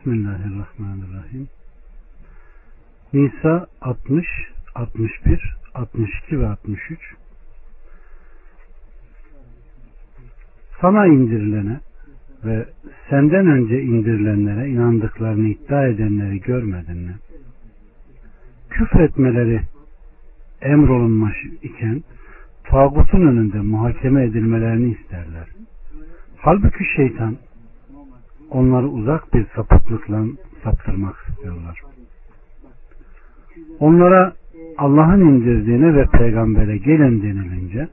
Bismillahirrahmanirrahim. Nisa 60, 61, 62 ve 63 Sana indirilene ve senden önce indirilenlere inandıklarını iddia edenleri görmedin mi? Küfretmeleri emrolunmuş iken tağutun önünde muhakeme edilmelerini isterler. Halbuki şeytan onları uzak bir sapıklıkla saptırmak istiyorlar. Onlara Allah'ın indirdiğine ve peygambere gelin denilince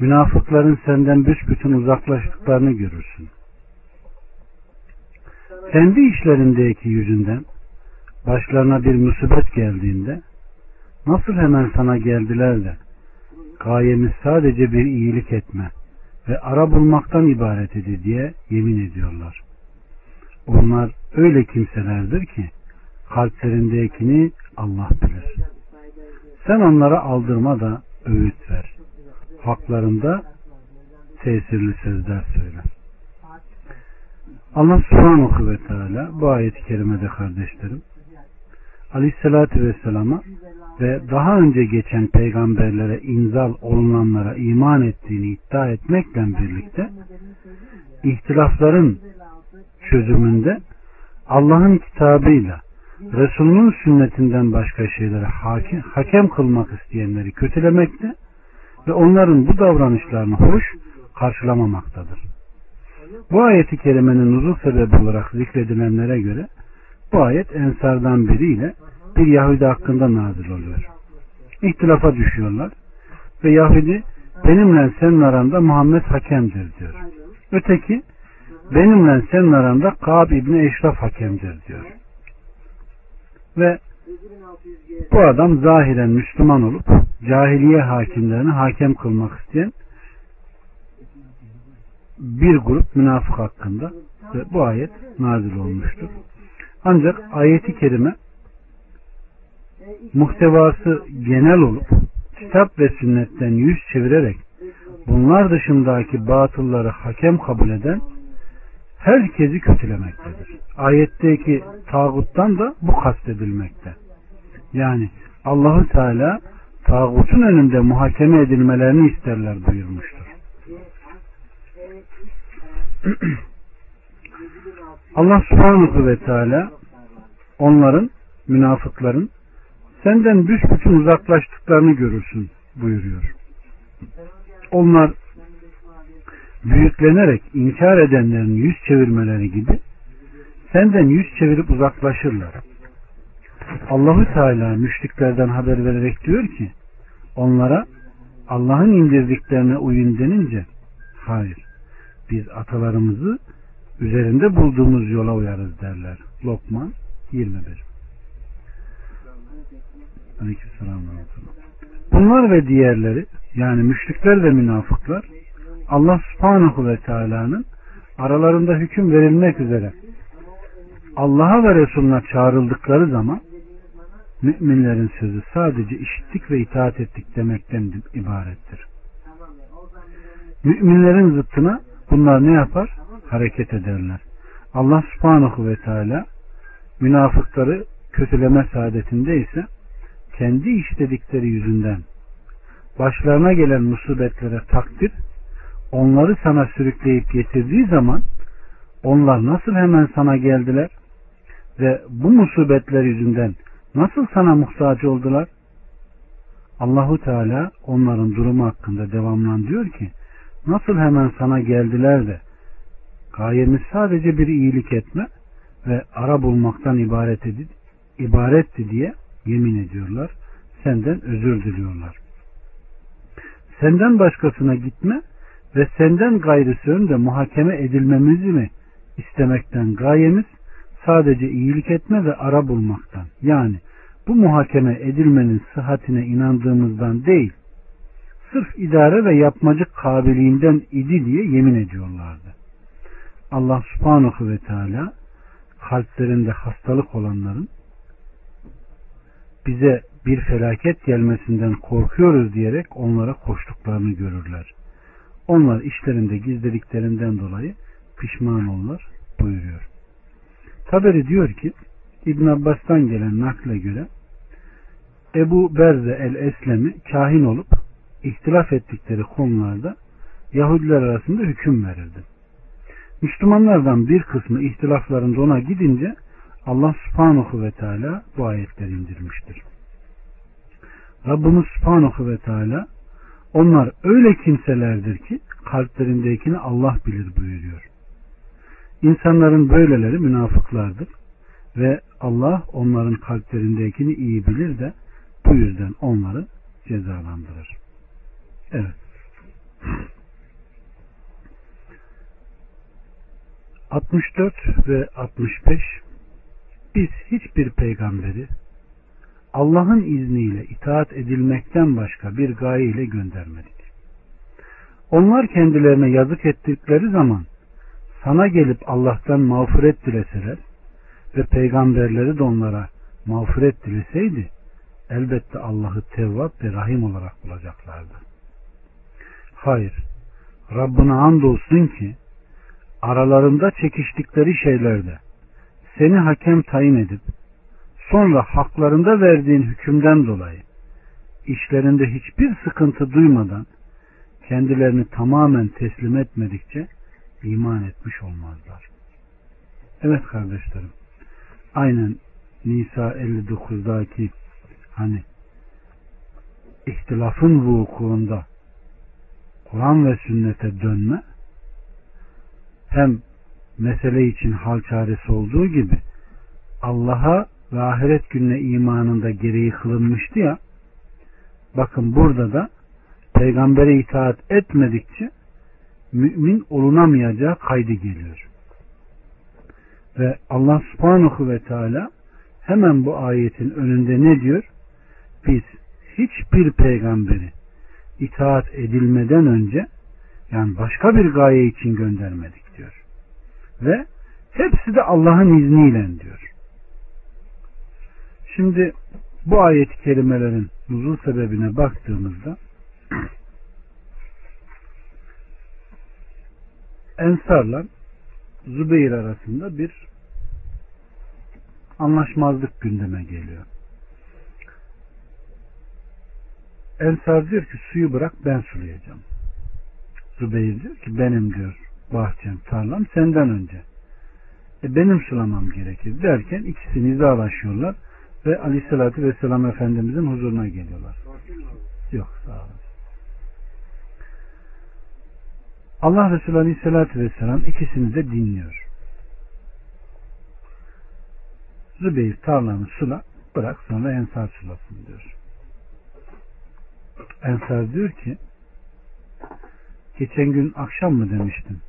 münafıkların senden büsbütün uzaklaştıklarını görürsün. Kendi işlerindeki yüzünden başlarına bir musibet geldiğinde nasıl hemen sana geldiler de gayemiz sadece bir iyilik etme ve ara bulmaktan ibaret idi diye yemin ediyorlar. Onlar öyle kimselerdir ki kalplerindekini Allah bilir. Sen onlara aldırma da öğüt ver. Haklarında tesirli sözler söyle. Allah subhanahu ve teala bu ayet-i kerimede kardeşlerim Aleyhisselatü Vesselam'a ve daha önce geçen peygamberlere inzal olunanlara iman ettiğini iddia etmekle birlikte ihtilafların çözümünde Allah'ın kitabıyla Resulünün sünnetinden başka şeylere hakim, hakem kılmak isteyenleri kötülemekte ve onların bu davranışlarını hoş karşılamamaktadır. Bu ayeti kerimenin uzun sebebi olarak zikredilenlere göre bu ayet ensardan biriyle bir Yahudi hakkında nazil oluyor. İhtilafa düşüyorlar ve Yahudi benimle senin aranda Muhammed hakemdir diyor. Öteki benimle senin aranda Kab İbni Eşraf hakemdir diyor. Ve bu adam zahiren Müslüman olup cahiliye hakimlerini hakem kılmak isteyen bir grup münafık hakkında ve bu ayet nazil olmuştur. Ancak ayeti kerime muhtevası genel olup kitap ve sünnetten yüz çevirerek bunlar dışındaki batılları hakem kabul eden herkesi kötülemektedir. Ayetteki tağuttan da bu kastedilmekte. Yani Allahu Teala tağutun önünde muhakeme edilmelerini isterler buyurmuştur. Allah subhanahu ve teala onların, münafıkların senden büsbütün uzaklaştıklarını görürsün buyuruyor. Onlar büyüklenerek inkar edenlerin yüz çevirmeleri gibi senden yüz çevirip uzaklaşırlar. Allahu Teala müşriklerden haber vererek diyor ki onlara Allah'ın indirdiklerine uyun denince hayır biz atalarımızı üzerinde bulduğumuz yola uyarız derler. Lokman 21 Bunlar ve diğerleri yani müşrikler ve münafıklar Allah subhanahu ve teala'nın aralarında hüküm verilmek üzere Allah'a ve Resulüne çağrıldıkları zaman müminlerin sözü sadece işittik ve itaat ettik demekten ibarettir. Müminlerin zıttına bunlar ne yapar? Hareket ederler. Allah subhanahu ve teala münafıkları kötüleme saadetinde ise kendi işledikleri yüzünden başlarına gelen musibetlere takdir onları sana sürükleyip getirdiği zaman onlar nasıl hemen sana geldiler ve bu musibetler yüzünden nasıl sana muhtaç oldular? Allahu Teala onların durumu hakkında devamlan diyor ki nasıl hemen sana geldiler de gayemiz sadece bir iyilik etme ve ara bulmaktan ibaret edip ibaretti diye yemin ediyorlar. Senden özür diliyorlar. Senden başkasına gitme ve senden gayrısı önünde muhakeme edilmemizi mi istemekten gayemiz sadece iyilik etme ve ara bulmaktan. Yani bu muhakeme edilmenin sıhhatine inandığımızdan değil, sırf idare ve yapmacık kabiliğinden idi diye yemin ediyorlardı. Allah subhanahu ve teala kalplerinde hastalık olanların bize bir felaket gelmesinden korkuyoruz diyerek onlara koştuklarını görürler. Onlar işlerinde gizlediklerinden dolayı pişman olurlar buyuruyor. Taberi diyor ki İbn Abbas'tan gelen nakle göre Ebu Berze el-Eslemi kahin olup ihtilaf ettikleri konularda Yahudiler arasında hüküm verirdi. Müslümanlardan bir kısmı ihtilaflarında ona gidince Allah subhanahu ve teala bu ayetleri indirmiştir. Rabbimiz subhanahu ve teala onlar öyle kimselerdir ki kalplerindekini Allah bilir buyuruyor. İnsanların böyleleri münafıklardır ve Allah onların kalplerindekini iyi bilir de bu yüzden onları cezalandırır. Evet. 64 ve 65 Biz hiçbir peygamberi Allah'ın izniyle itaat edilmekten başka bir gaye ile göndermedik. Onlar kendilerine yazık ettikleri zaman sana gelip Allah'tan mağfiret dileseler ve peygamberleri de onlara mağfiret dileseydi elbette Allah'ı tevvap ve rahim olarak bulacaklardı. Hayır, Rabbına andolsun ki aralarında çekiştikleri şeylerde seni hakem tayin edip sonra haklarında verdiğin hükümden dolayı işlerinde hiçbir sıkıntı duymadan kendilerini tamamen teslim etmedikçe iman etmiş olmazlar. Evet kardeşlerim. Aynen Nisa 59'daki hani ihtilafın vukuunda Kur'an ve sünnete dönme hem mesele için hal çaresi olduğu gibi Allah'a ve ahiret gününe imanında gereği kılınmıştı ya bakın burada da peygambere itaat etmedikçe mümin olunamayacağı kaydı geliyor. Ve Allah subhanahu ve teala hemen bu ayetin önünde ne diyor? Biz hiçbir peygamberi itaat edilmeden önce yani başka bir gaye için göndermedik. Ve hepsi de Allah'ın izniyle diyor. Şimdi bu ayet-i kerimelerin nuzul sebebine baktığımızda Ensarla Zübeyir arasında bir anlaşmazlık gündeme geliyor. Ensar diyor ki suyu bırak ben sulayacağım. Zübeyir diyor ki benim diyor bahçem, tarlam senden önce. E benim sulamam gerekir derken ikisi nizalaşıyorlar ve aleyhissalatü vesselam Efendimizin huzuruna geliyorlar. Yok sağ olun. Allah Resulü Aleyhisselatü Vesselam ikisini de dinliyor. Zübeyir tarlanı sula bırak sonra Ensar sulasın diyor. Ensar diyor ki geçen gün akşam mı demiştim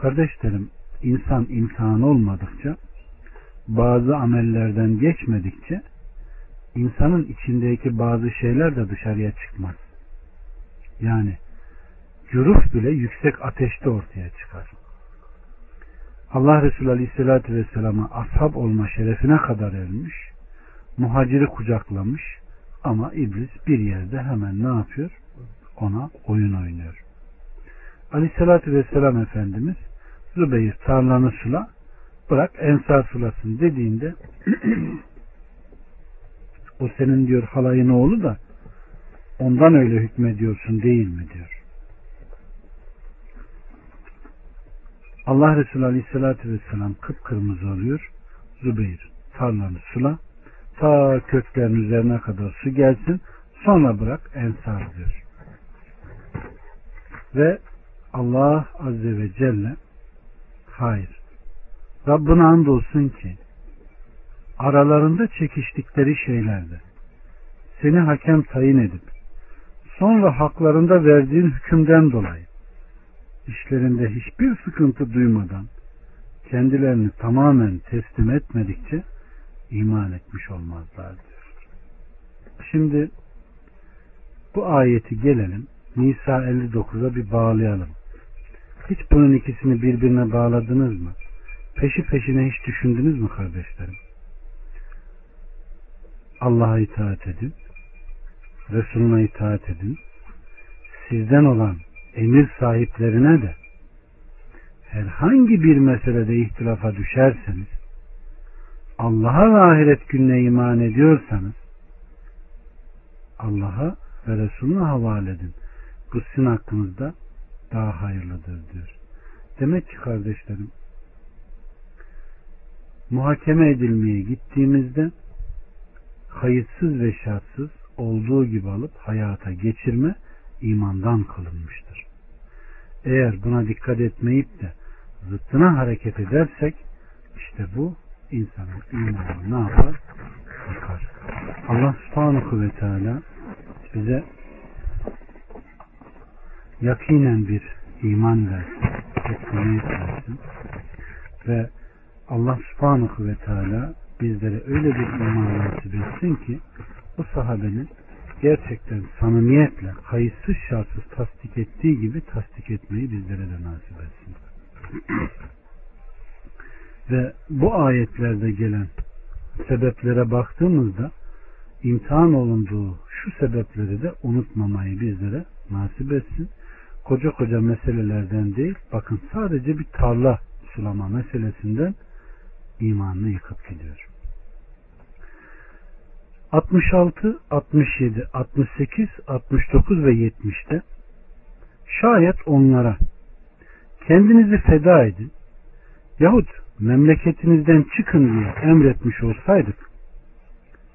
kardeşlerim insan imtihan olmadıkça bazı amellerden geçmedikçe insanın içindeki bazı şeyler de dışarıya çıkmaz. Yani cüruf bile yüksek ateşte ortaya çıkar. Allah Resulü Aleyhisselatü Vesselam'a ashab olma şerefine kadar ermiş, muhaciri kucaklamış ama iblis bir yerde hemen ne yapıyor? Ona oyun oynuyor. Aleyhisselatü Vesselam Efendimiz Zübeyir tarlanı sula bırak ensar sulasın dediğinde o senin diyor halayın oğlu da ondan öyle hükmediyorsun değil mi diyor. Allah Resulü Aleyhisselatü Vesselam kıpkırmızı oluyor. Zübeyir tarlanı sula ta köklerin üzerine kadar su gelsin sonra bırak ensar diyor. Ve Allah Azze ve Celle hayır Rabbine andolsun ki aralarında çekiştikleri şeylerde seni hakem tayin edip sonra haklarında verdiğin hükümden dolayı işlerinde hiçbir sıkıntı duymadan kendilerini tamamen teslim etmedikçe iman etmiş olmazlar diyor. Şimdi bu ayeti gelelim Nisa 59'a bir bağlayalım. Hiç bunun ikisini birbirine bağladınız mı? Peşi peşine hiç düşündünüz mü kardeşlerim? Allah'a itaat edin. Resuluna itaat edin. Sizden olan emir sahiplerine de herhangi bir meselede ihtilafa düşerseniz Allah'a ve ahiret gününe iman ediyorsanız Allah'a ve Resulüne havale edin. Bu sizin hakkınızda daha hayırlıdır diyor. Demek ki kardeşlerim muhakeme edilmeye gittiğimizde kayıtsız ve şartsız olduğu gibi alıp hayata geçirme imandan kılınmıştır. Eğer buna dikkat etmeyip de zıttına hareket edersek işte bu insanın imanını ne yapar? Yıkar. Allah subhanahu ve teala bize yakinen bir iman versin, teslimiyet versin ve Allah subhanahu ve teala bizlere öyle bir iman nasip etsin ki o sahabenin gerçekten samimiyetle kayıtsız şartsız tasdik ettiği gibi tasdik etmeyi bizlere de nasip etsin. Ve bu ayetlerde gelen sebeplere baktığımızda imtihan olunduğu şu sebepleri de unutmamayı bizlere nasip etsin. Koca koca meselelerden değil, bakın sadece bir tarla sulama meselesinden imanını yıkıp gidiyor. 66, 67, 68, 69 ve 70'te şayet onlara kendinizi feda edin yahut memleketinizden çıkın diye emretmiş olsaydık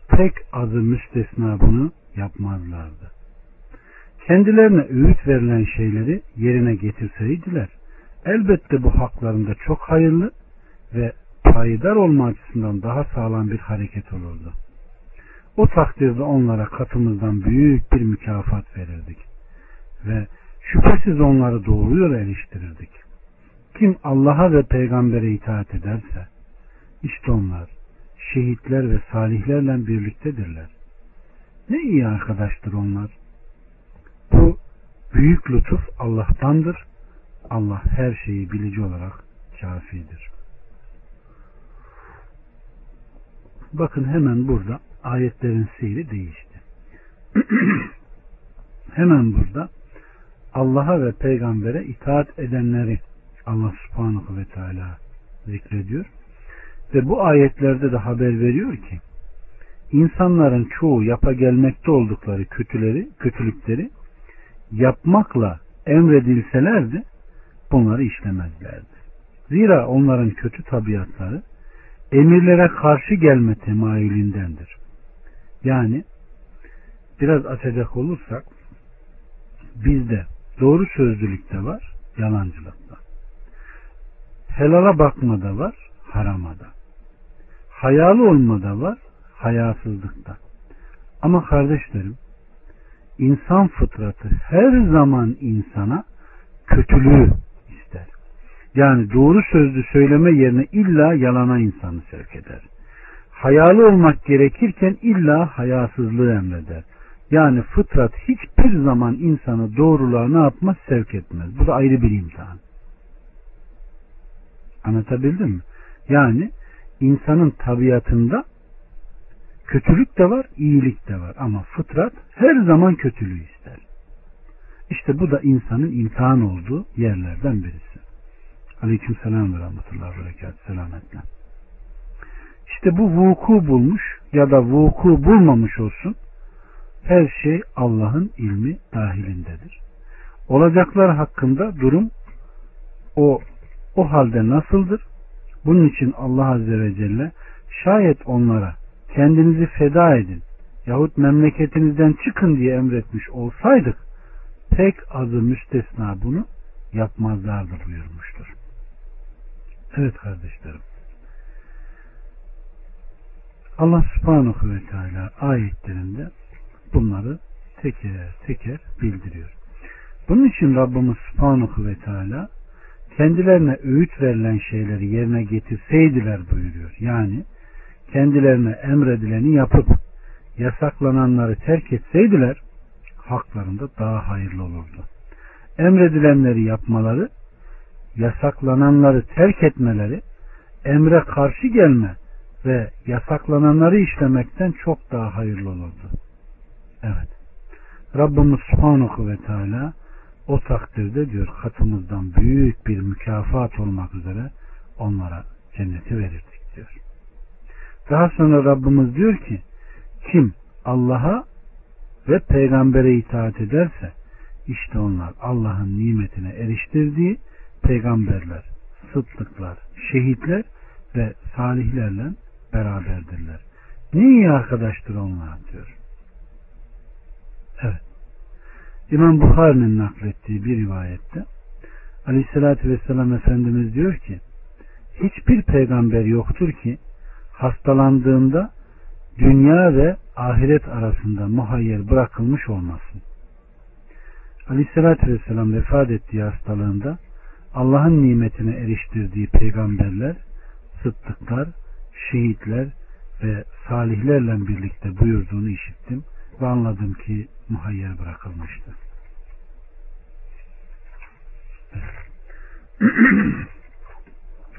pek azı müstesna bunu yapmazlardı. Kendilerine öğüt verilen şeyleri yerine getirseydiler elbette bu haklarında çok hayırlı ve payidar olma açısından daha sağlam bir hareket olurdu. O takdirde onlara katımızdan büyük bir mükafat verirdik. Ve şüphesiz onları doğru eleştirirdik. Kim Allah'a ve peygambere itaat ederse işte onlar şehitler ve salihlerle birliktedirler. Ne iyi arkadaştır onlar. Bu büyük lütuf Allah'tandır. Allah her şeyi bilici olarak kafidir. Bakın hemen burada ayetlerin seyri değişti. hemen burada Allah'a ve peygambere itaat edenleri Allah subhanahu ve teala zikrediyor. Ve bu ayetlerde de haber veriyor ki insanların çoğu yapa gelmekte oldukları kötüleri, kötülükleri yapmakla emredilselerdi bunları işlemezlerdi. Zira onların kötü tabiatları emirlere karşı gelme temayülündendir. Yani biraz açacak olursak bizde doğru sözlülükte var, yalancılıkta. Helala bakmada var, haramada. Hayalı olmada var, hayasızlıkta. Ama kardeşlerim, insan fıtratı her zaman insana kötülüğü ister. Yani doğru sözlü söyleme yerine illa yalana insanı sevk eder. Hayalı olmak gerekirken illa hayasızlığı emreder. Yani fıtrat hiçbir zaman insanı doğruluğa ne yapmaz? Sevk etmez. Bu da ayrı bir imtihan. Anlatabildim mi? Yani insanın tabiatında kötülük de var, iyilik de var. Ama fıtrat her zaman kötülüğü ister. İşte bu da insanın imtihan olduğu yerlerden birisi. Aleyküm selam ve rahmetullahi ve berekat. Selametle. İşte bu vuku bulmuş ya da vuku bulmamış olsun her şey Allah'ın ilmi dahilindedir. Olacaklar hakkında durum o o halde nasıldır? Bunun için Allah Azze ve Celle şayet onlara kendinizi feda edin yahut memleketinizden çıkın diye emretmiş olsaydık pek azı müstesna bunu yapmazlardı buyurmuştur. Evet kardeşlerim. Allah subhanahu ve teala ayetlerinde bunları teker teker bildiriyor. Bunun için Rabbimiz subhanahu ve teala kendilerine öğüt verilen şeyleri yerine getirseydiler buyuruyor. Yani kendilerine emredileni yapıp yasaklananları terk etseydiler haklarında daha hayırlı olurdu. Emredilenleri yapmaları, yasaklananları terk etmeleri, emre karşı gelme ve yasaklananları işlemekten çok daha hayırlı olurdu. Evet. Rabbimiz Subhanahu ve Teala o takdirde diyor katımızdan büyük bir mükafat olmak üzere onlara cenneti verirdik diyor. Daha sonra Rabbimiz diyor ki kim Allah'a ve peygambere itaat ederse işte onlar Allah'ın nimetine eriştirdiği peygamberler, sıddıklar, şehitler ve salihlerle beraberdirler. Ne iyi arkadaştır onlar diyor. Evet. İmam Bukhari'nin naklettiği bir rivayette Aleyhisselatü Vesselam Efendimiz diyor ki hiçbir peygamber yoktur ki hastalandığında dünya ve ahiret arasında muhayyer bırakılmış olmasın. Aleyhisselatü Vesselam vefat ettiği hastalığında Allah'ın nimetine eriştirdiği peygamberler, sıddıklar, şehitler ve salihlerle birlikte buyurduğunu işittim ve anladım ki muhayyer bırakılmıştı.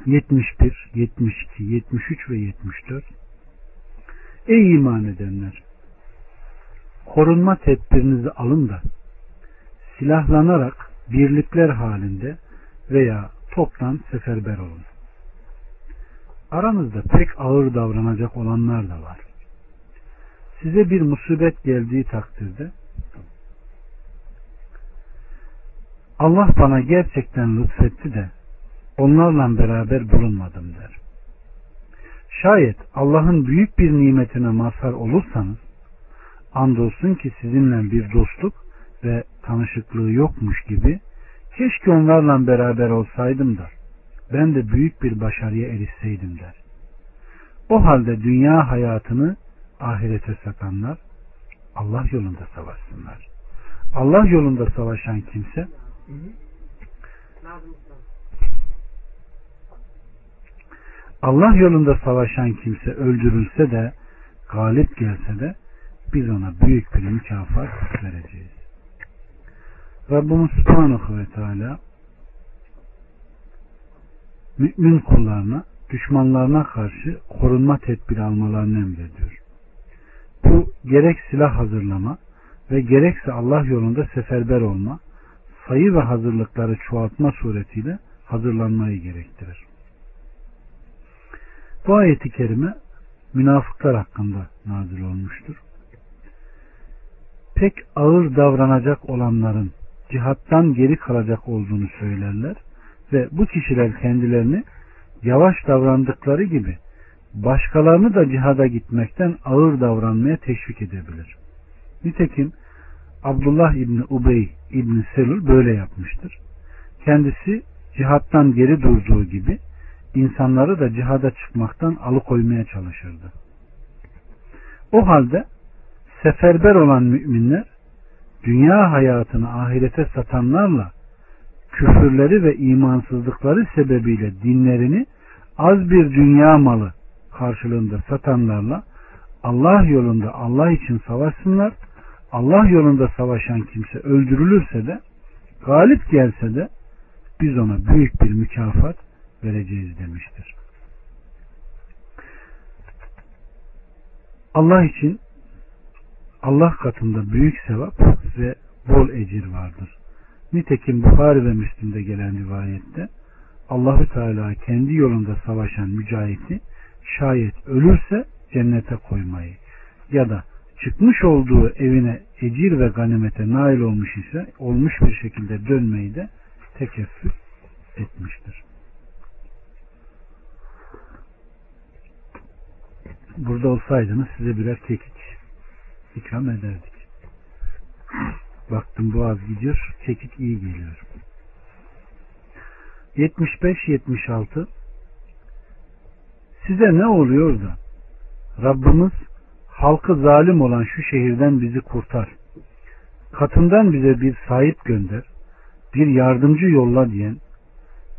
71, 72, 73 ve 74 Ey iman edenler! Korunma tedbirinizi alın da silahlanarak birlikler halinde veya toptan seferber olun. Aranızda pek ağır davranacak olanlar da var. Size bir musibet geldiği takdirde Allah bana gerçekten lütfetti de onlarla beraber bulunmadım der. Şayet Allah'ın büyük bir nimetine mazhar olursanız andolsun ki sizinle bir dostluk ve tanışıklığı yokmuş gibi keşke onlarla beraber olsaydım da ben de büyük bir başarıya erişseydim der. O halde dünya hayatını ahirete satanlar Allah yolunda savaşsınlar. Allah yolunda savaşan kimse Allah yolunda savaşan kimse öldürülse de galip gelse de biz ona büyük bir mükafat vereceğiz. Rabbimiz Subhanahu ve Teala mümin kullarına düşmanlarına karşı korunma tedbiri almalarını emrediyor. Bu gerek silah hazırlama ve gerekse Allah yolunda seferber olma, sayı ve hazırlıkları çoğaltma suretiyle hazırlanmayı gerektirir. Bu ayeti kerime münafıklar hakkında nazil olmuştur. Pek ağır davranacak olanların cihattan geri kalacak olduğunu söylerler ve bu kişiler kendilerini yavaş davrandıkları gibi başkalarını da cihada gitmekten ağır davranmaya teşvik edebilir. Nitekim Abdullah İbni Ubey İbni Selul böyle yapmıştır. Kendisi cihattan geri durduğu gibi insanları da cihada çıkmaktan alıkoymaya çalışırdı. O halde seferber olan müminler dünya hayatını ahirete satanlarla küfürleri ve imansızlıkları sebebiyle dinlerini az bir dünya malı karşılığında satanlarla Allah yolunda Allah için savaşsınlar. Allah yolunda savaşan kimse öldürülürse de galip gelse de biz ona büyük bir mükafat vereceğiz demiştir. Allah için Allah katında büyük sevap ve bol ecir vardır. Nitekim Bukhari ve Müslim'de gelen rivayette Allahü Teala kendi yolunda savaşan mücahiti şayet ölürse cennete koymayı ya da çıkmış olduğu evine ecir ve ganimete nail olmuş ise olmuş bir şekilde dönmeyi de tekeffür etmiştir. Burada olsaydınız size birer kekik ikram ederdik. Baktım boğaz gidiyor, kekik iyi geliyor. 75-76 Size ne oluyor da Rabbimiz halkı zalim olan şu şehirden bizi kurtar. Katından bize bir sahip gönder. Bir yardımcı yolla diyen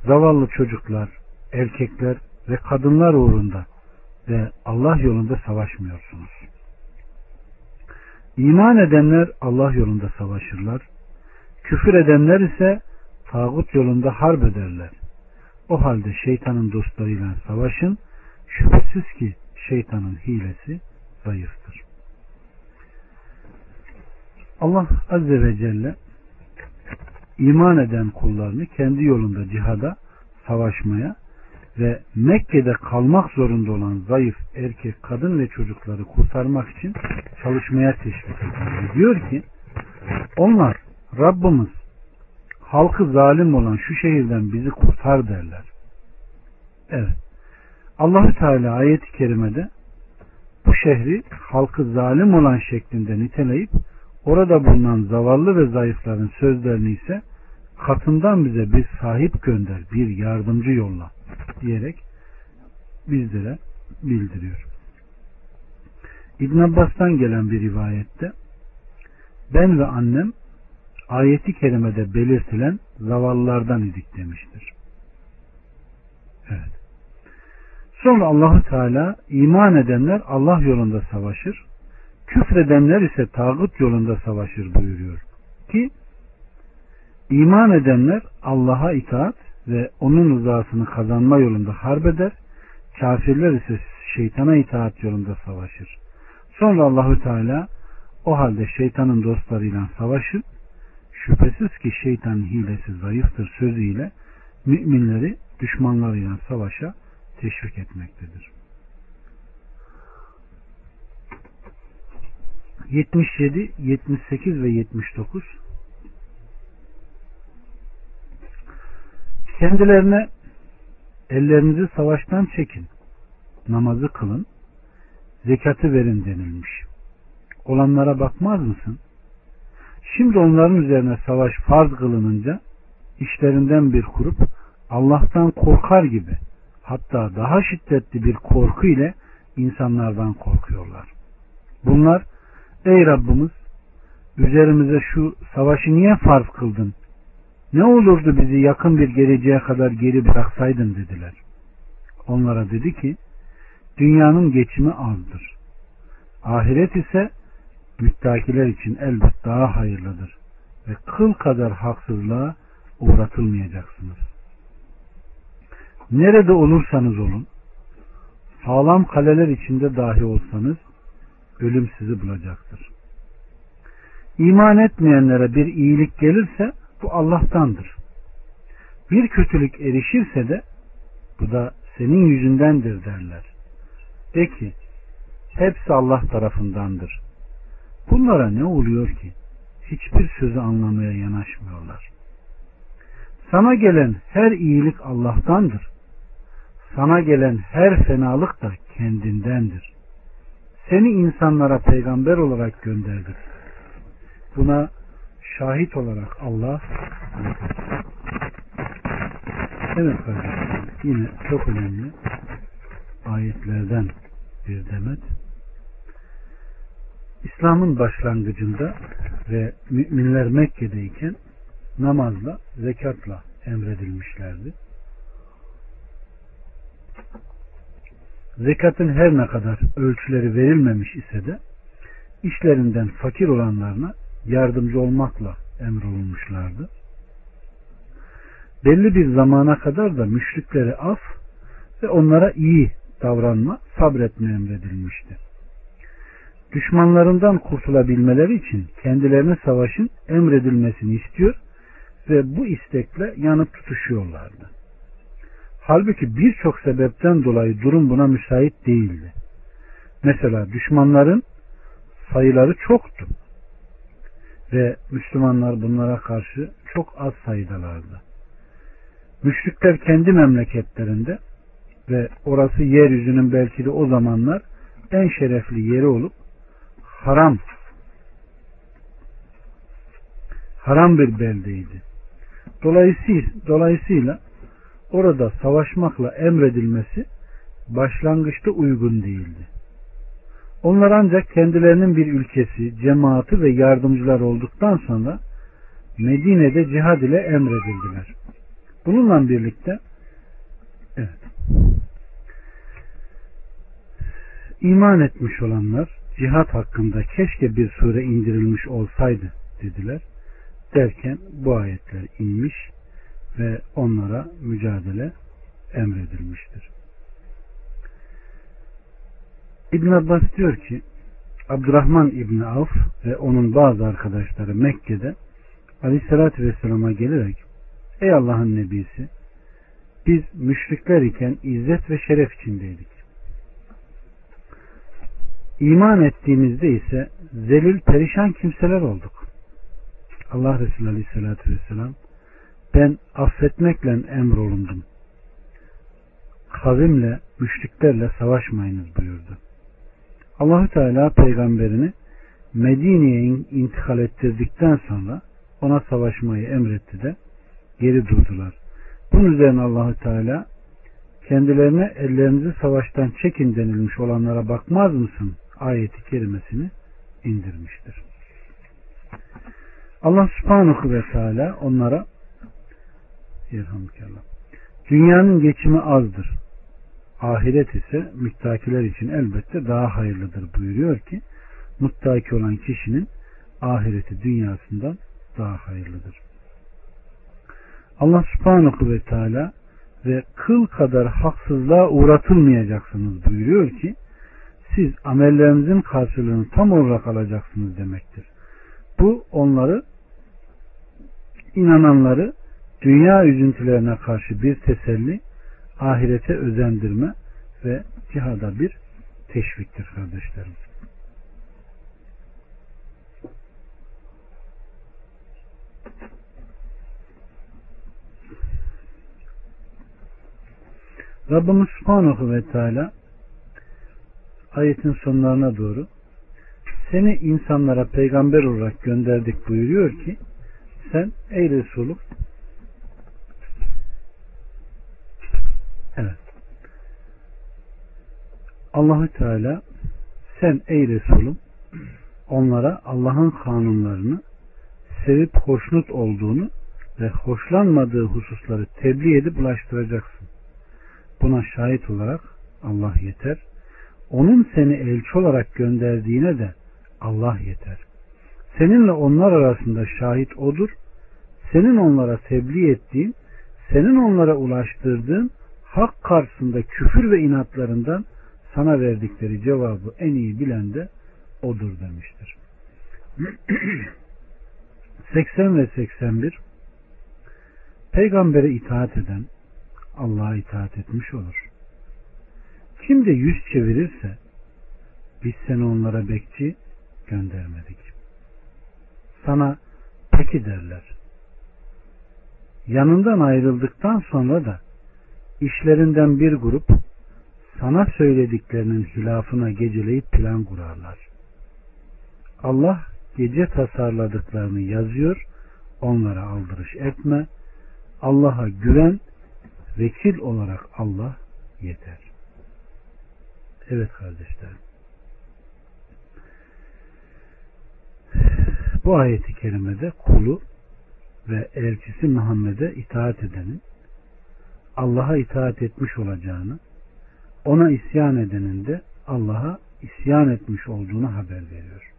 zavallı çocuklar, erkekler ve kadınlar uğrunda ve Allah yolunda savaşmıyorsunuz. İman edenler Allah yolunda savaşırlar. Küfür edenler ise tağut yolunda harp ederler. O halde şeytanın dostlarıyla savaşın. Şüphesiz ki şeytanın hilesi zayıftır. Allah Azze ve Celle iman eden kullarını kendi yolunda cihada savaşmaya ve Mekke'de kalmak zorunda olan zayıf erkek, kadın ve çocukları kurtarmak için çalışmaya teşvik ediyor. Diyor ki onlar Rabbimiz halkı zalim olan şu şehirden bizi kurtar derler. Evet. Allahü Teala ayeti kerimede bu şehri halkı zalim olan şeklinde niteleyip orada bulunan zavallı ve zayıfların sözlerini ise katından bize bir sahip gönder, bir yardımcı yolla diyerek bizlere bildiriyor. İbn Abbas'tan gelen bir rivayette ben ve annem ayeti kerimede belirtilen zavallılardan idik demiştir. Evet. Sonra Allahu Teala iman edenler Allah yolunda savaşır, küfredenler ise tağut yolunda savaşır buyuruyor. Ki iman edenler Allah'a itaat ve onun rızasını kazanma yolunda harbeder, kafirler ise şeytana itaat yolunda savaşır. Sonra Allahü Teala o halde şeytanın dostlarıyla savaşın. Şüphesiz ki şeytanın hilesi zayıftır sözüyle müminleri düşmanlarıyla savaşa teşvik etmektedir. 77, 78 ve 79 Kendilerine ellerinizi savaştan çekin, namazı kılın, zekatı verin denilmiş. Olanlara bakmaz mısın? Şimdi onların üzerine savaş farz kılınınca işlerinden bir kurup Allah'tan korkar gibi hatta daha şiddetli bir korku ile insanlardan korkuyorlar. Bunlar ey Rabbimiz üzerimize şu savaşı niye farz kıldın? Ne olurdu bizi yakın bir geleceğe kadar geri bıraksaydın dediler. Onlara dedi ki dünyanın geçimi azdır. Ahiret ise müttakiler için elbet daha hayırlıdır ve kıl kadar haksızlığa uğratılmayacaksınız. Nerede olursanız olun, sağlam kaleler içinde dahi olsanız, ölüm sizi bulacaktır. İman etmeyenlere bir iyilik gelirse, bu Allah'tandır. Bir kötülük erişirse de, bu da senin yüzündendir derler. De ki, hepsi Allah tarafındandır. Bunlara ne oluyor ki? Hiçbir sözü anlamaya yanaşmıyorlar. Sana gelen her iyilik Allah'tandır. Sana gelen her fenalık da kendindendir. Seni insanlara peygamber olarak gönderdik. Buna şahit olarak Allah Evet kardeşlerim yine çok önemli ayetlerden bir demet. İslam'ın başlangıcında ve müminler Mekke'deyken namazla, zekatla emredilmişlerdi. Zekatın her ne kadar ölçüleri verilmemiş ise de işlerinden fakir olanlarına yardımcı olmakla emrolunmuşlardı. Belli bir zamana kadar da müşriklere af ve onlara iyi davranma, sabretme emredilmişti. Düşmanlarından kurtulabilmeleri için kendilerine savaşın emredilmesini istiyor ve bu istekle yanıp tutuşuyorlardı. Halbuki birçok sebepten dolayı durum buna müsait değildi. Mesela düşmanların sayıları çoktu ve Müslümanlar bunlara karşı çok az sayıdalardı. Müşrikler kendi memleketlerinde ve orası yeryüzünün belki de o zamanlar en şerefli yeri olup haram haram bir beldeydi. Dolayısıyla, dolayısıyla orada savaşmakla emredilmesi başlangıçta uygun değildi. Onlar ancak kendilerinin bir ülkesi, cemaati ve yardımcılar olduktan sonra Medine'de cihad ile emredildiler. Bununla birlikte evet, iman etmiş olanlar cihat hakkında keşke bir sure indirilmiş olsaydı dediler. Derken bu ayetler inmiş ve onlara mücadele emredilmiştir. İbn Abbas diyor ki Abdurrahman İbni Avf ve onun bazı arkadaşları Mekke'de Aleyhisselatü Vesselam'a gelerek Ey Allah'ın Nebisi Biz müşrikler iken izzet ve şeref içindeydik. İman ettiğimizde ise zelil perişan kimseler olduk. Allah Resulü Aleyhisselatü Vesselam ben affetmekle emrolundum. Kavimle, müşriklerle savaşmayınız buyurdu. Allahü Teala peygamberini Medine'ye intikal ettirdikten sonra ona savaşmayı emretti de geri durdular. Bunun üzerine Allahü Teala kendilerine ellerinizi savaştan çekin denilmiş olanlara bakmaz mısın? ayeti kerimesini indirmiştir. Allah subhanahu ve teala onlara dünyanın geçimi azdır. Ahiret ise müttakiler için elbette daha hayırlıdır buyuruyor ki muttaki olan kişinin ahireti dünyasından daha hayırlıdır. Allah subhanahu ve teala ve kıl kadar haksızlığa uğratılmayacaksınız buyuruyor ki siz amellerinizin karşılığını tam olarak alacaksınız demektir. Bu onları inananları dünya üzüntülerine karşı bir teselli, ahirete özendirme ve cihada bir teşviktir kardeşlerim. Rabbimiz Subhanahu ve Teala ayetin sonlarına doğru seni insanlara peygamber olarak gönderdik buyuruyor ki sen ey Resulüm evet Allahü Teala sen ey Resulüm onlara Allah'ın kanunlarını sevip hoşnut olduğunu ve hoşlanmadığı hususları tebliğ edip ulaştıracaksın. Buna şahit olarak Allah yeter. Onun seni elçi olarak gönderdiğine de Allah yeter. Seninle onlar arasında şahit odur. Senin onlara tebliğ ettiğin, senin onlara ulaştırdığın hak karşısında küfür ve inatlarından sana verdikleri cevabı en iyi bilen de odur demiştir. 80 ve 81 Peygambere itaat eden Allah'a itaat etmiş olur. Kim de yüz çevirirse biz seni onlara bekçi göndermedik. Sana peki derler. Yanından ayrıldıktan sonra da işlerinden bir grup sana söylediklerinin hilafına geceleyip plan kurarlar. Allah gece tasarladıklarını yazıyor, onlara aldırış etme. Allah'a güven, vekil olarak Allah yeter. Evet kardeşlerim. Bu ayeti kerimede kulu ve elçisi Muhammed'e itaat edenin Allah'a itaat etmiş olacağını, ona isyan edenin de Allah'a isyan etmiş olduğunu haber veriyor.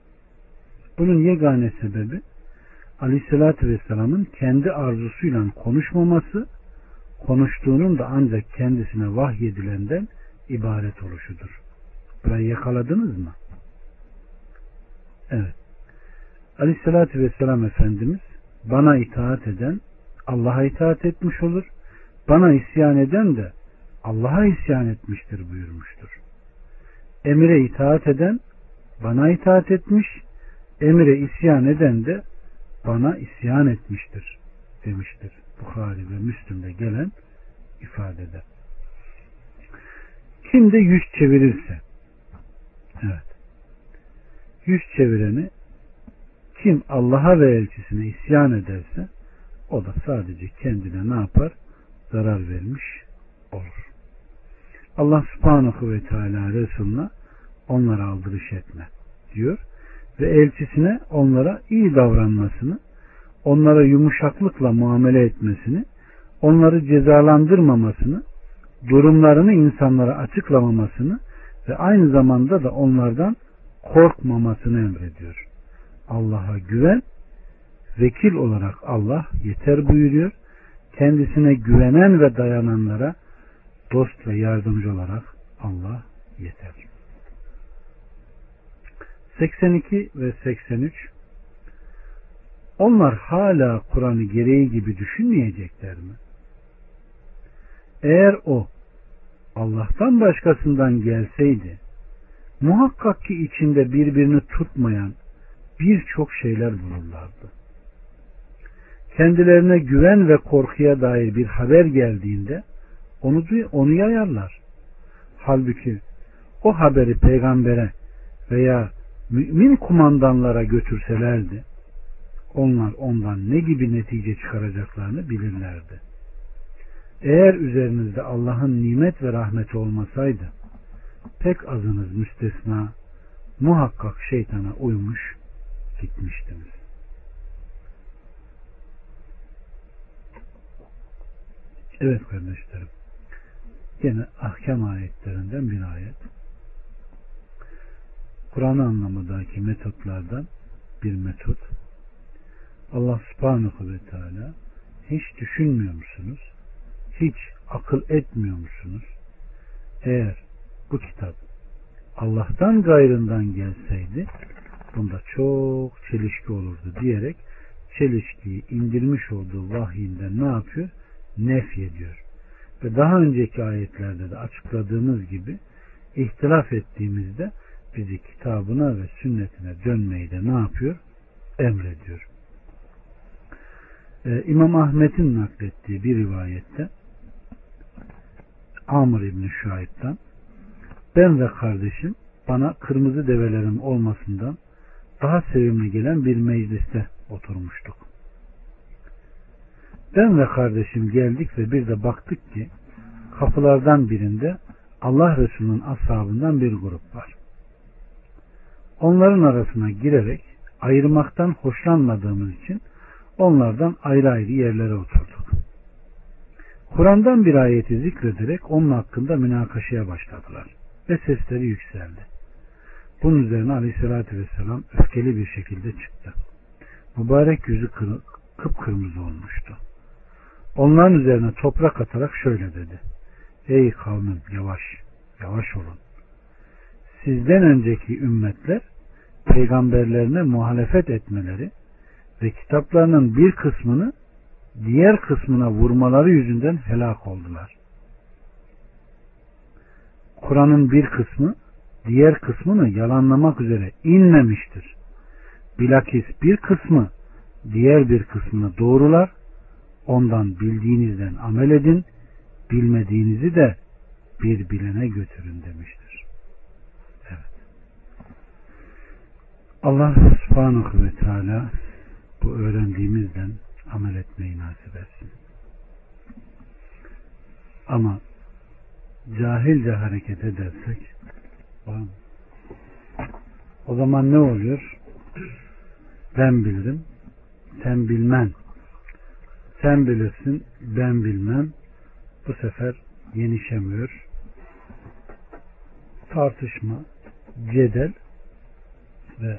Bunun yegane sebebi Aleyhisselatü Vesselam'ın kendi arzusuyla konuşmaması, konuştuğunun da ancak kendisine vahyedilenden ibaret oluşudur. Burayı yakaladınız mı? Evet. Aleyhissalatü Vesselam Efendimiz bana itaat eden Allah'a itaat etmiş olur. Bana isyan eden de Allah'a isyan etmiştir buyurmuştur. Emire itaat eden bana itaat etmiş, emire isyan eden de bana isyan etmiştir demiştir. Bukhari ve Müslüm'de gelen ifadede. Kim de yüz çevirirse evet yüz çevireni kim Allah'a ve elçisine isyan ederse o da sadece kendine ne yapar? Zarar vermiş olur. Allah subhanahu ve teala Resulüne onlara aldırış etme diyor ve elçisine onlara iyi davranmasını onlara yumuşaklıkla muamele etmesini onları cezalandırmamasını durumlarını insanlara açıklamamasını ve aynı zamanda da onlardan korkmamasını emrediyor. Allah'a güven, vekil olarak Allah yeter buyuruyor. Kendisine güvenen ve dayananlara dost ve yardımcı olarak Allah yeter. 82 ve 83 Onlar hala Kur'an'ı gereği gibi düşünmeyecekler mi? Eğer o Allah'tan başkasından gelseydi muhakkak ki içinde birbirini tutmayan birçok şeyler bulurlardı. Kendilerine güven ve korkuya dair bir haber geldiğinde onu onu yayarlar. Halbuki o haberi peygambere veya mümin kumandanlara götürselerdi onlar ondan ne gibi netice çıkaracaklarını bilirlerdi. Eğer üzerinizde Allah'ın nimet ve rahmeti olmasaydı pek azınız müstesna muhakkak şeytana uymuş gitmiştiniz. Evet kardeşlerim. Yine ahkam ayetlerinden bir ayet. Kur'an anlamındaki metotlardan bir metot. Allah subhanahu ve teala hiç düşünmüyor musunuz? Hiç akıl etmiyor musunuz? Eğer bu kitap Allah'tan gayrından gelseydi bunda çok çelişki olurdu diyerek çelişkiyi indirmiş olduğu vahyinden ne yapıyor? Nef ediyor. Ve daha önceki ayetlerde de açıkladığımız gibi ihtilaf ettiğimizde bizi kitabına ve sünnetine dönmeyi de ne yapıyor? Emrediyor. Ee, İmam Ahmet'in naklettiği bir rivayette Amr İbni Şuayb'dan ben ve kardeşim bana kırmızı develerin olmasından daha sevimli gelen bir mecliste oturmuştuk. Ben ve kardeşim geldik ve bir de baktık ki kapılardan birinde Allah Resulü'nün ashabından bir grup var. Onların arasına girerek ayırmaktan hoşlanmadığımız için onlardan ayrı ayrı yerlere oturduk. Kur'an'dan bir ayeti zikrederek onun hakkında münakaşaya başladılar ve sesleri yükseldi. Bunun üzerine aleyhissalatü vesselam öfkeli bir şekilde çıktı. Mübarek yüzü kıpkırmızı olmuştu. Onların üzerine toprak atarak şöyle dedi. Ey kavmim yavaş, yavaş olun. Sizden önceki ümmetler peygamberlerine muhalefet etmeleri ve kitaplarının bir kısmını diğer kısmına vurmaları yüzünden helak oldular. Kur'an'ın bir kısmı diğer kısmını yalanlamak üzere inmemiştir. Bilakis bir kısmı diğer bir kısmını doğrular Ondan bildiğinizden amel edin, bilmediğinizi de bir bilene götürün demiştir. Evet. Allah subhanahu ve teala bu öğrendiğimizden amel etmeyi nasip etsin. Ama cahilce hareket edersek o zaman ne oluyor? Ben bilirim, sen bilmen sen bilirsin ben bilmem bu sefer yenişemiyor tartışma cedel ve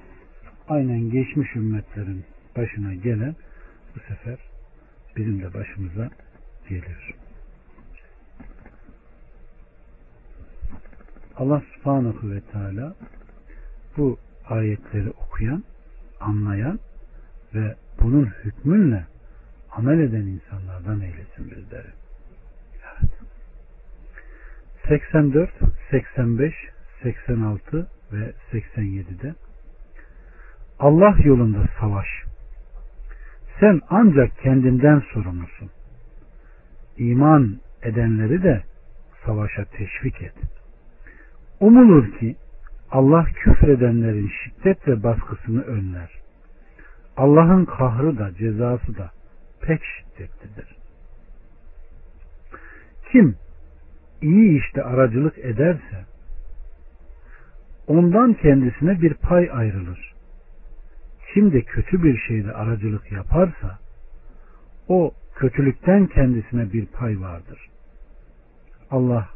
aynen geçmiş ümmetlerin başına gelen bu sefer bizim de başımıza geliyor. Allah subhanahu ve teala bu ayetleri okuyan, anlayan ve bunun hükmünle amel eden insanlardan eylesin bizleri. Evet. 84, 85, 86 ve 87'de Allah yolunda savaş. Sen ancak kendinden sorumlusun. İman edenleri de savaşa teşvik et. Umulur ki Allah küfredenlerin şiddet ve baskısını önler. Allah'ın kahrı da cezası da pek şiddetlidir. Kim iyi işte aracılık ederse ondan kendisine bir pay ayrılır. Kim de kötü bir şeyde aracılık yaparsa o kötülükten kendisine bir pay vardır. Allah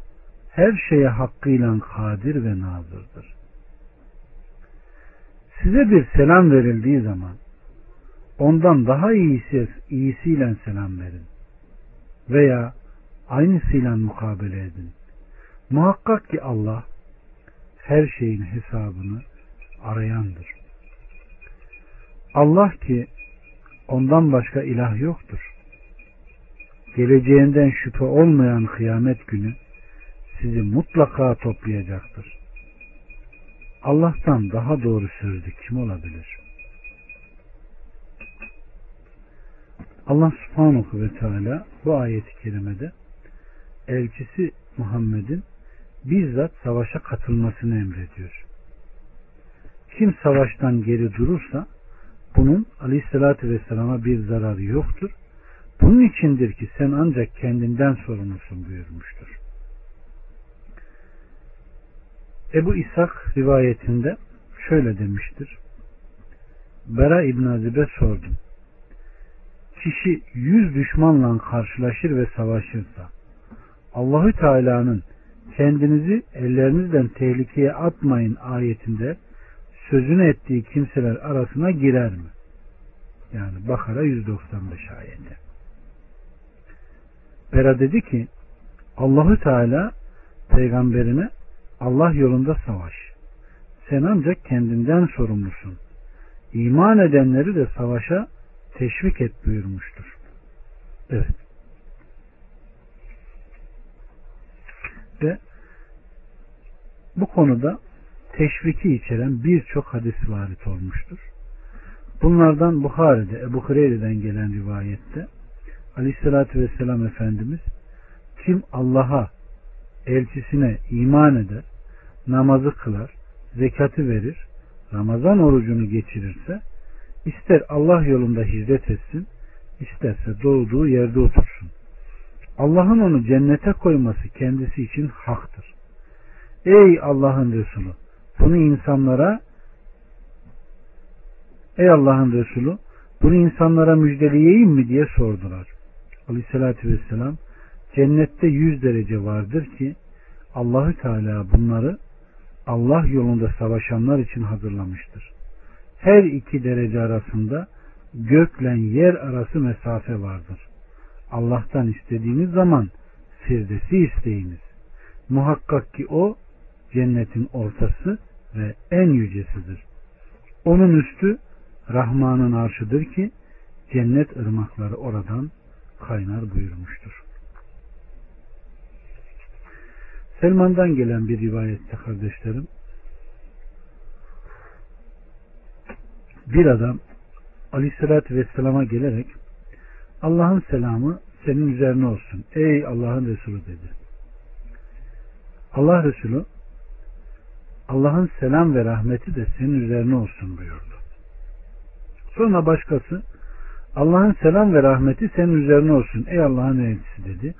her şeye hakkıyla kadir ve nazırdır. Size bir selam verildiği zaman ondan daha iyisi, iyisiyle selam verin. Veya aynısıyla mukabele edin. Muhakkak ki Allah her şeyin hesabını arayandır. Allah ki ondan başka ilah yoktur. geleceğinden şüphe olmayan kıyamet günü sizi mutlaka toplayacaktır. Allah'tan daha doğru sözlü kim olabilir? Allah subhanahu ve teala bu ayeti kerimede elçisi Muhammed'in bizzat savaşa katılmasını emrediyor. Kim savaştan geri durursa bunun aleyhissalatü vesselama bir zararı yoktur. Bunun içindir ki sen ancak kendinden sorumlusun buyurmuştur. Ebu İshak rivayetinde şöyle demiştir. Bera İbn Azib'e sordum. Kişi yüz düşmanla karşılaşır ve savaşırsa Allahü Teala'nın kendinizi ellerinizden tehlikeye atmayın ayetinde sözünü ettiği kimseler arasına girer mi? Yani Bakara 195 ayeti. Bera dedi ki Allahü Teala peygamberine Allah yolunda savaş. Sen ancak kendinden sorumlusun. İman edenleri de savaşa teşvik et buyurmuştur. Evet. Ve bu konuda teşviki içeren birçok hadis varit olmuştur. Bunlardan Bukhari'de, Ebu Hureyre'den gelen rivayette Aleyhisselatü Vesselam Efendimiz kim Allah'a, elçisine iman eder, namazı kılar, zekatı verir, Ramazan orucunu geçirirse ister Allah yolunda hizmet etsin, isterse doğduğu yerde otursun. Allah'ın onu cennete koyması kendisi için haktır. Ey Allah'ın Resulü bunu insanlara Ey Allah'ın Resulü bunu insanlara müjdeleyeyim mi diye sordular. Aleyhissalatü vesselam cennette yüz derece vardır ki Allahü Teala bunları Allah yolunda savaşanlar için hazırlamıştır. Her iki derece arasında gökle yer arası mesafe vardır. Allah'tan istediğiniz zaman firdesi isteyiniz. Muhakkak ki o cennetin ortası ve en yücesidir. Onun üstü Rahman'ın arşıdır ki cennet ırmakları oradan kaynar buyurmuştur. Selman'dan gelen bir rivayette kardeşlerim bir adam Aleyhisselatü Vesselam'a gelerek Allah'ın selamı senin üzerine olsun. Ey Allah'ın Resulü dedi. Allah Resulü Allah'ın selam ve rahmeti de senin üzerine olsun buyurdu. Sonra başkası Allah'ın selam ve rahmeti senin üzerine olsun ey Allah'ın elçisi dedi.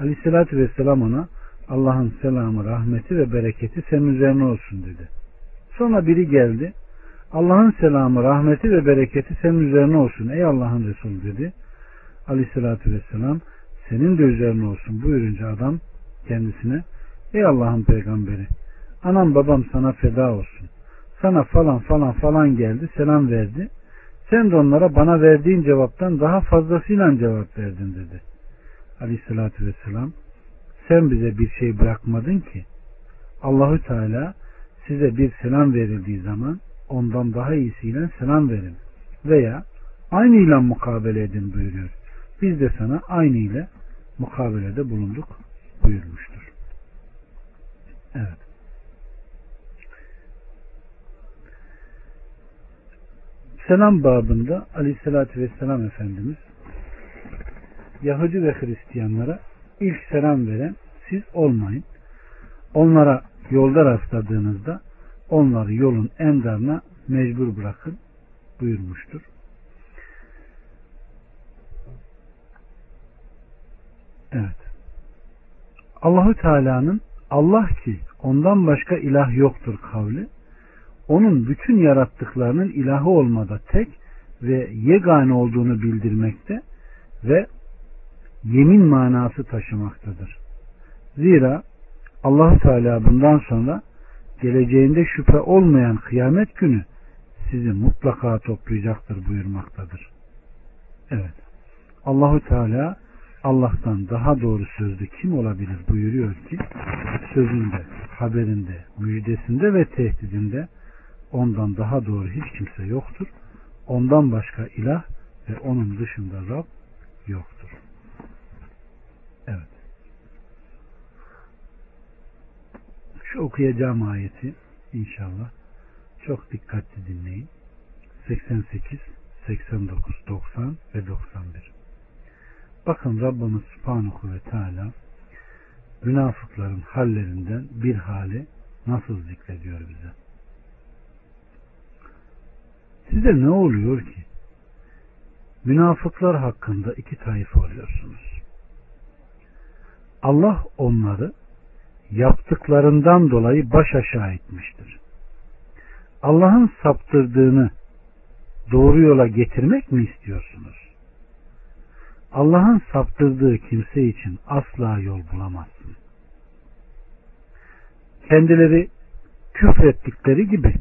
Aleyhissalatü vesselam ona Allah'ın selamı, rahmeti ve bereketi senin üzerine olsun dedi. Sonra biri geldi. Allah'ın selamı, rahmeti ve bereketi senin üzerine olsun ey Allah'ın Resulü dedi. Aleyhissalatü vesselam senin de üzerine olsun buyurunca adam kendisine ey Allah'ın peygamberi anam babam sana feda olsun. Sana falan falan falan geldi selam verdi. Sen de onlara bana verdiğin cevaptan daha fazlasıyla cevap verdin dedi. Aleyhissalatü vesselam sen bize bir şey bırakmadın ki Allahü Teala size bir selam verildiği zaman ondan daha iyisiyle selam verin veya aynı ile mukabele edin buyuruyor. Biz de sana aynı ile mukabelede bulunduk buyurmuştur. Evet. Selam babında aleyhissalatü vesselam Efendimiz Yahudi ve Hristiyanlara ilk selam veren siz olmayın. Onlara yolda rastladığınızda onları yolun en darına mecbur bırakın buyurmuştur. Evet. Allahu Teala'nın Allah ki ondan başka ilah yoktur kavli onun bütün yarattıklarının ilahı olmada tek ve yegane olduğunu bildirmekte ve yemin manası taşımaktadır. Zira allah Teala bundan sonra geleceğinde şüphe olmayan kıyamet günü sizi mutlaka toplayacaktır buyurmaktadır. Evet. Allahu Teala Allah'tan daha doğru sözlü kim olabilir buyuruyor ki sözünde, haberinde, müjdesinde ve tehdidinde ondan daha doğru hiç kimse yoktur. Ondan başka ilah ve onun dışında Rab yoktur. Şu okuyacağım ayeti inşallah çok dikkatli dinleyin. 88, 89, 90 ve 91. Bakın Rabbimiz Subhanahu ve Teala münafıkların hallerinden bir hali nasıl zikrediyor bize. Size ne oluyor ki? Münafıklar hakkında iki tayfa oluyorsunuz. Allah onları yaptıklarından dolayı baş aşağı etmiştir. Allah'ın saptırdığını doğru yola getirmek mi istiyorsunuz? Allah'ın saptırdığı kimse için asla yol bulamazsın. Kendileri küfrettikleri gibi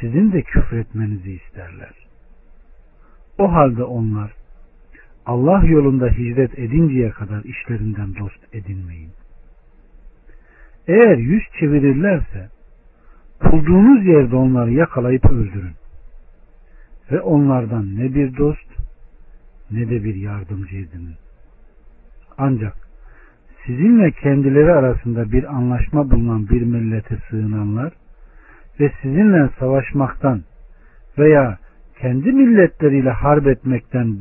sizin de küfretmenizi isterler. O halde onlar Allah yolunda hicret edinceye kadar işlerinden dost edinmeyin. Eğer yüz çevirirlerse bulduğunuz yerde onları yakalayıp öldürün. Ve onlardan ne bir dost ne de bir yardımcı edinin. Ancak sizinle kendileri arasında bir anlaşma bulunan bir millete sığınanlar ve sizinle savaşmaktan veya kendi milletleriyle harp etmekten e,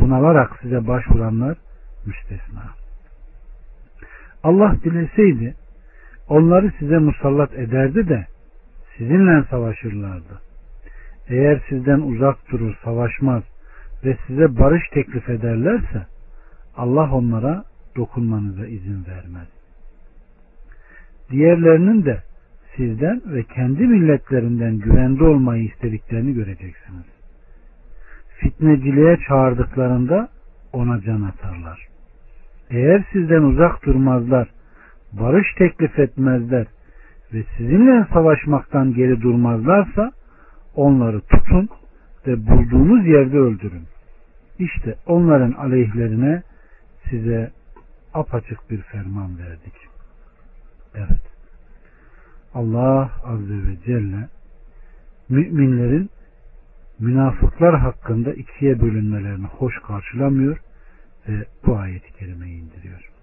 bunalarak size başvuranlar müstesna. Allah dileseydi onları size musallat ederdi de sizinle savaşırlardı. Eğer sizden uzak durur, savaşmaz ve size barış teklif ederlerse Allah onlara dokunmanıza izin vermez. Diğerlerinin de sizden ve kendi milletlerinden güvende olmayı istediklerini göreceksiniz. Fitneciliğe çağırdıklarında ona can atarlar. Eğer sizden uzak durmazlar, barış teklif etmezler ve sizinle savaşmaktan geri durmazlarsa onları tutun ve bulduğunuz yerde öldürün. İşte onların aleyhlerine size apaçık bir ferman verdik. Evet. Allah Azze ve Celle müminlerin münafıklar hakkında ikiye bölünmelerini hoş karşılamıyor ve bu ayeti kerimeyi indiriyor.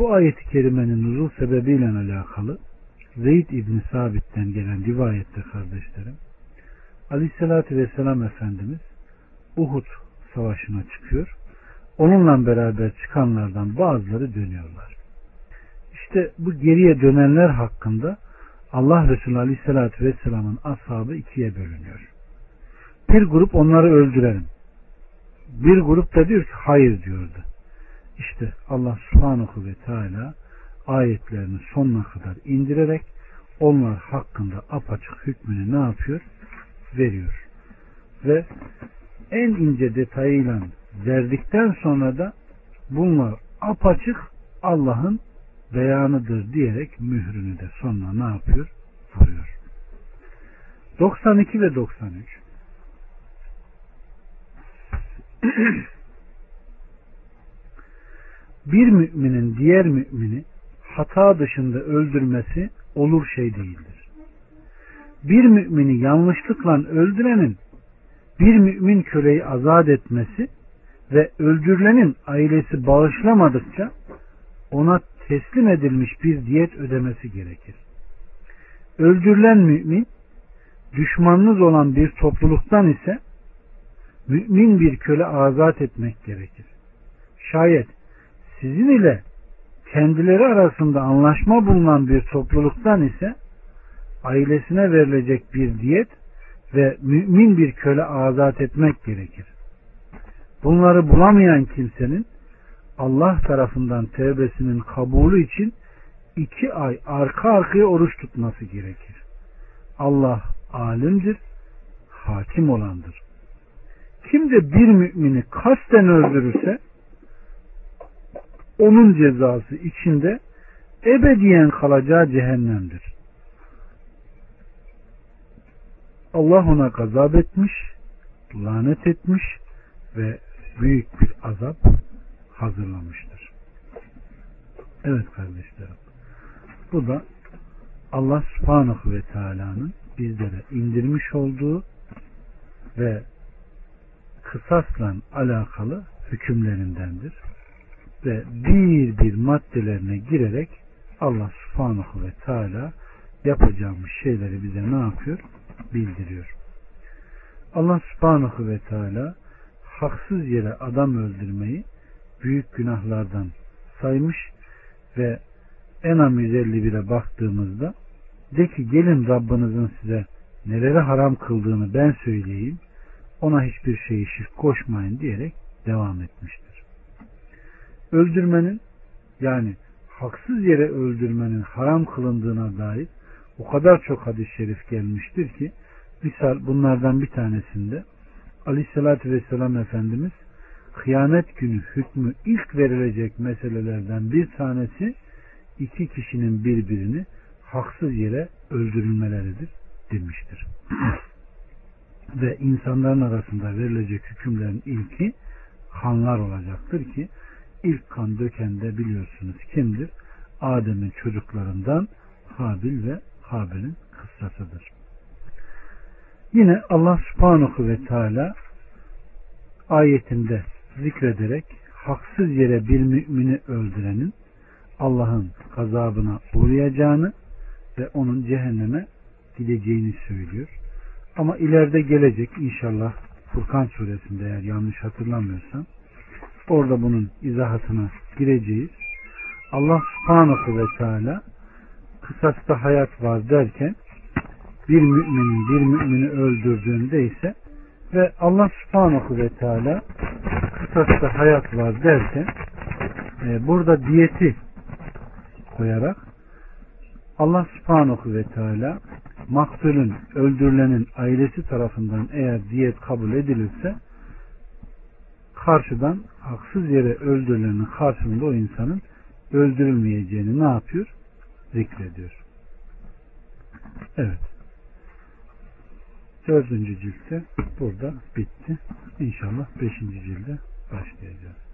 Bu ayeti kerimenin nuzul sebebiyle alakalı Zeyd İbni Sabit'ten gelen rivayette kardeşlerim Aleyhisselatü Vesselam Efendimiz Uhud savaşına çıkıyor. Onunla beraber çıkanlardan bazıları dönüyorlar. İşte bu geriye dönenler hakkında Allah Resulü Aleyhisselatü Vesselam'ın ashabı ikiye bölünüyor. Bir grup onları öldürelim. Bir grup da diyor ki hayır diyordu. İşte Allah subhanahu ve teala ayetlerini sonuna kadar indirerek onlar hakkında apaçık hükmünü ne yapıyor? Veriyor. Ve en ince detayıyla verdikten sonra da bunlar apaçık Allah'ın beyanıdır diyerek mührünü de sonuna ne yapıyor? Vuruyor. 92 ve 93 bir müminin diğer mümini hata dışında öldürmesi olur şey değildir. Bir mümini yanlışlıkla öldürenin bir mümin köleyi azat etmesi ve öldürülenin ailesi bağışlamadıkça ona teslim edilmiş bir diyet ödemesi gerekir. Öldürülen mümin düşmanınız olan bir topluluktan ise mümin bir köle azat etmek gerekir. Şayet sizin ile kendileri arasında anlaşma bulunan bir topluluktan ise ailesine verilecek bir diyet ve mümin bir köle azat etmek gerekir. Bunları bulamayan kimsenin Allah tarafından tevbesinin kabulü için iki ay arka arkaya oruç tutması gerekir. Allah alimdir, hakim olandır. Kim de bir mümini kasten öldürürse onun cezası içinde ebediyen kalacağı cehennemdir. Allah ona gazap etmiş, lanet etmiş ve büyük bir azap hazırlamıştır. Evet kardeşlerim. Bu da Allah subhanahu ve teala'nın bizlere indirmiş olduğu ve kısasla alakalı hükümlerindendir. Ve bir bir maddelerine girerek Allah subhanahu ve teala yapacağımız şeyleri bize ne yapıyor? Bildiriyor. Allah subhanahu ve teala haksız yere adam öldürmeyi büyük günahlardan saymış ve Enam 151'e baktığımızda de ki gelin Rabbinizin size neleri haram kıldığını ben söyleyeyim ona hiçbir şeyi şirk koşmayın diyerek devam etmiştir. Öldürmenin yani haksız yere öldürmenin haram kılındığına dair o kadar çok hadis-i şerif gelmiştir ki misal bunlardan bir tanesinde Aleyhisselatü Vesselam Efendimiz kıyamet günü hükmü ilk verilecek meselelerden bir tanesi iki kişinin birbirini haksız yere öldürülmeleridir demiştir. Ve insanların arasında verilecek hükümlerin ilki kanlar olacaktır ki ilk kan döken de biliyorsunuz kimdir? Adem'in çocuklarından Habil ve Habil'in kıssasıdır. Yine Allah subhanahu ve teala ayetinde zikrederek haksız yere bir mümini öldürenin Allah'ın gazabına uğrayacağını ve onun cehenneme gideceğini söylüyor. Ama ileride gelecek inşallah Furkan suresinde eğer yanlış hatırlamıyorsam orada bunun izahatına gireceğiz. Allah subhanahu ve teala kısasta hayat var derken bir müminin bir mümini öldürdüğünde ise ve Allah subhanahu ve teala kısasta hayat var derken e, burada diyeti koyarak Allah subhanahu ve teala maktulün, öldürülenin ailesi tarafından eğer diyet kabul edilirse karşıdan haksız yere öldürülenin karşılığında o insanın öldürülmeyeceğini ne yapıyor? Zikrediyor. Evet. Dördüncü ciltte burada bitti. İnşallah beşinci cilde başlayacağız.